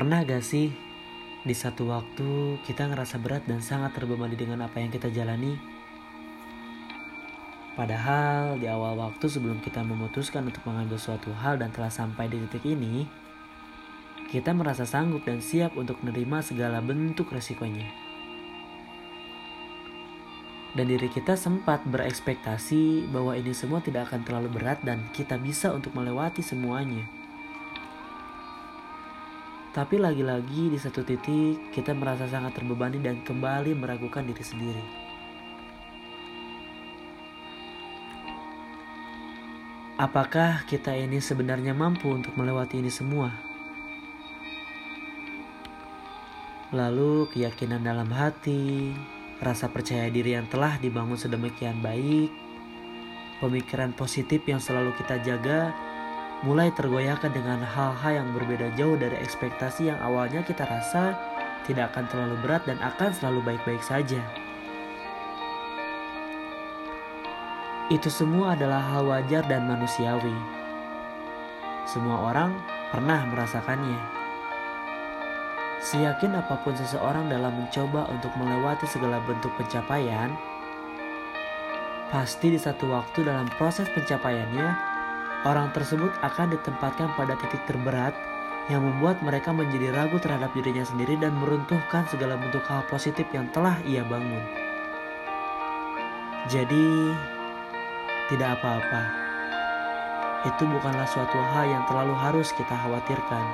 Pernah gak sih di satu waktu kita ngerasa berat dan sangat terbebani dengan apa yang kita jalani? Padahal di awal waktu sebelum kita memutuskan untuk mengambil suatu hal dan telah sampai di titik ini, kita merasa sanggup dan siap untuk menerima segala bentuk resikonya. Dan diri kita sempat berekspektasi bahwa ini semua tidak akan terlalu berat dan kita bisa untuk melewati semuanya. Tapi lagi-lagi di satu titik kita merasa sangat terbebani dan kembali meragukan diri sendiri. Apakah kita ini sebenarnya mampu untuk melewati ini semua? Lalu keyakinan dalam hati, rasa percaya diri yang telah dibangun sedemikian baik, pemikiran positif yang selalu kita jaga, mulai tergoyahkan dengan hal-hal yang berbeda jauh dari ekspektasi yang awalnya kita rasa tidak akan terlalu berat dan akan selalu baik-baik saja. Itu semua adalah hal wajar dan manusiawi. Semua orang pernah merasakannya. Seyakin apa pun seseorang dalam mencoba untuk melewati segala bentuk pencapaian, pasti di satu waktu dalam proses pencapaiannya, orang tersebut akan ditempatkan pada titik terberat yang membuat mereka menjadi ragu terhadap dirinya sendiri dan meruntuhkan segala bentuk hal positif yang telah ia bangun. Jadi, tidak apa-apa. Itu bukanlah suatu hal yang terlalu harus kita khawatirkan.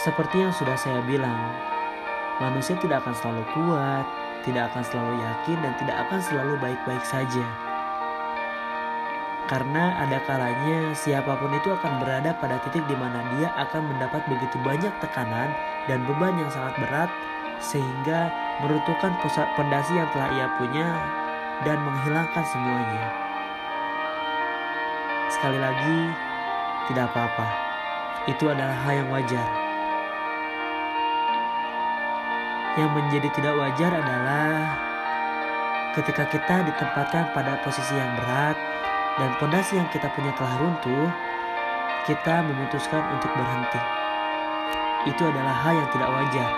Seperti yang sudah saya bilang, manusia tidak akan selalu kuat, tidak akan selalu yakin, dan tidak akan selalu baik-baik saja. Karena ada kalanya siapa pun itu akan berada pada titik di mana dia akan mendapat begitu banyak tekanan dan beban yang sangat berat sehingga meruntuhkan pusat pondasi yang telah ia punya dan menghilangkan semuanya. Sekali lagi, tidak apa-apa. Itu adalah hal yang wajar. Yang menjadi tidak wajar adalah ketika kita ditempatkan pada posisi yang berat dan pondasi yang kita punya telah runtuh, kita memutuskan untuk berhenti. Itu adalah hal yang tidak wajar.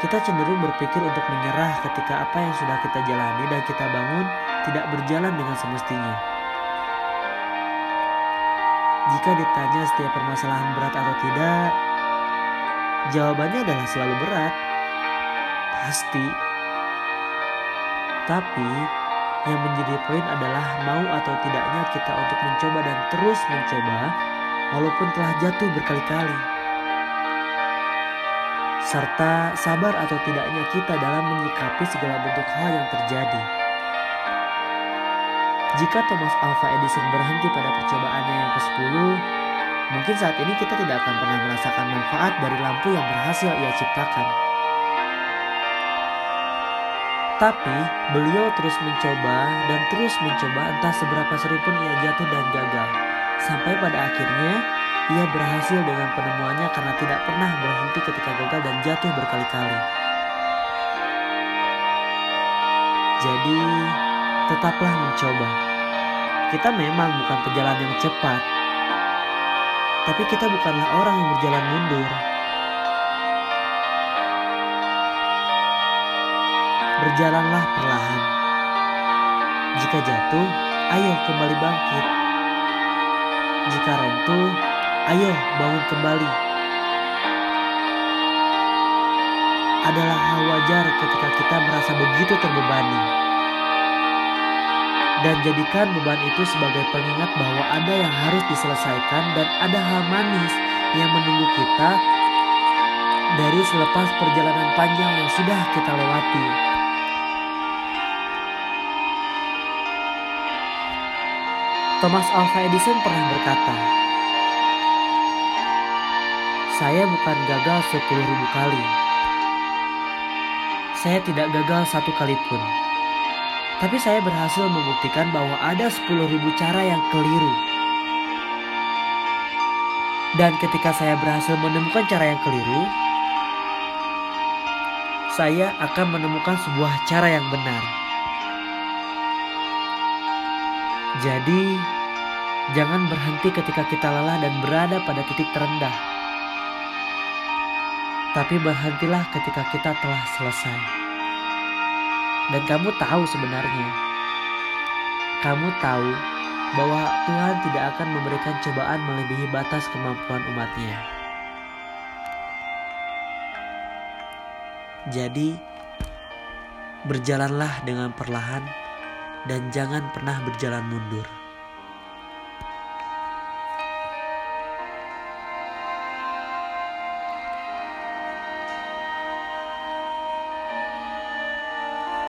Kita cenderung berpikir untuk menyerah ketika apa yang sudah kita jalani dan kita bangun tidak berjalan dengan semestinya. Jika ditanya setiap permasalahan berat atau tidak, Jawabannya adalah selalu berat. Pasti. Tapi yang menjadi poin adalah mau atau tidaknya kita untuk mencoba dan terus mencoba walaupun telah jatuh berkali-kali. Serta sabar atau tidaknya kita dalam menyikapi segala bentuk hal yang terjadi. Jika Thomas Alva Edison berhenti pada percobaannya yang ke-10, Mungkin saat ini kita tidak akan pernah merasakan manfaat dari lampu yang berhasil ia ciptakan. Tapi beliau terus mencoba dan terus mencoba entah seberapa sering pun ia jatuh dan gagal. Sampai pada akhirnya ia berhasil dengan penemuannya karena tidak pernah berhenti ketika gagal dan jatuh berkali-kali. Jadi tetaplah mencoba. Kita memang bukan pejalan yang cepat, tapi kita bukanlah orang yang berjalan mundur. Berjalanlah perlahan. Jika jatuh, ayo kembali bangkit. Jika runtuh, ayo bangun kembali. Adalah hal wajar ketika kita merasa begitu terbebani dan jadikan beban itu sebagai pengingat bahwa ada yang harus diselesaikan dan ada hal manis yang menunggu kita dari selepas perjalanan panjang yang sudah kita lewati. Thomas Alva Edison pernah berkata, Saya bukan gagal sepuluh ribu kali. Saya tidak gagal satu kali pun. Tapi saya berhasil membuktikan bahwa ada 10.000 cara yang keliru. Dan ketika saya berhasil menemukan cara yang keliru, saya akan menemukan sebuah cara yang benar. Jadi, Jangan berhenti ketika kita lelah dan berada pada titik terendah. Tapi berhentilah ketika kita telah selesai. Dan kamu tahu sebenarnya, kamu tahu bahwa Tuhan tidak akan memberikan cobaan melebihi batas kemampuan umatnya. Jadi, berjalanlah dengan perlahan dan jangan pernah berjalan mundur.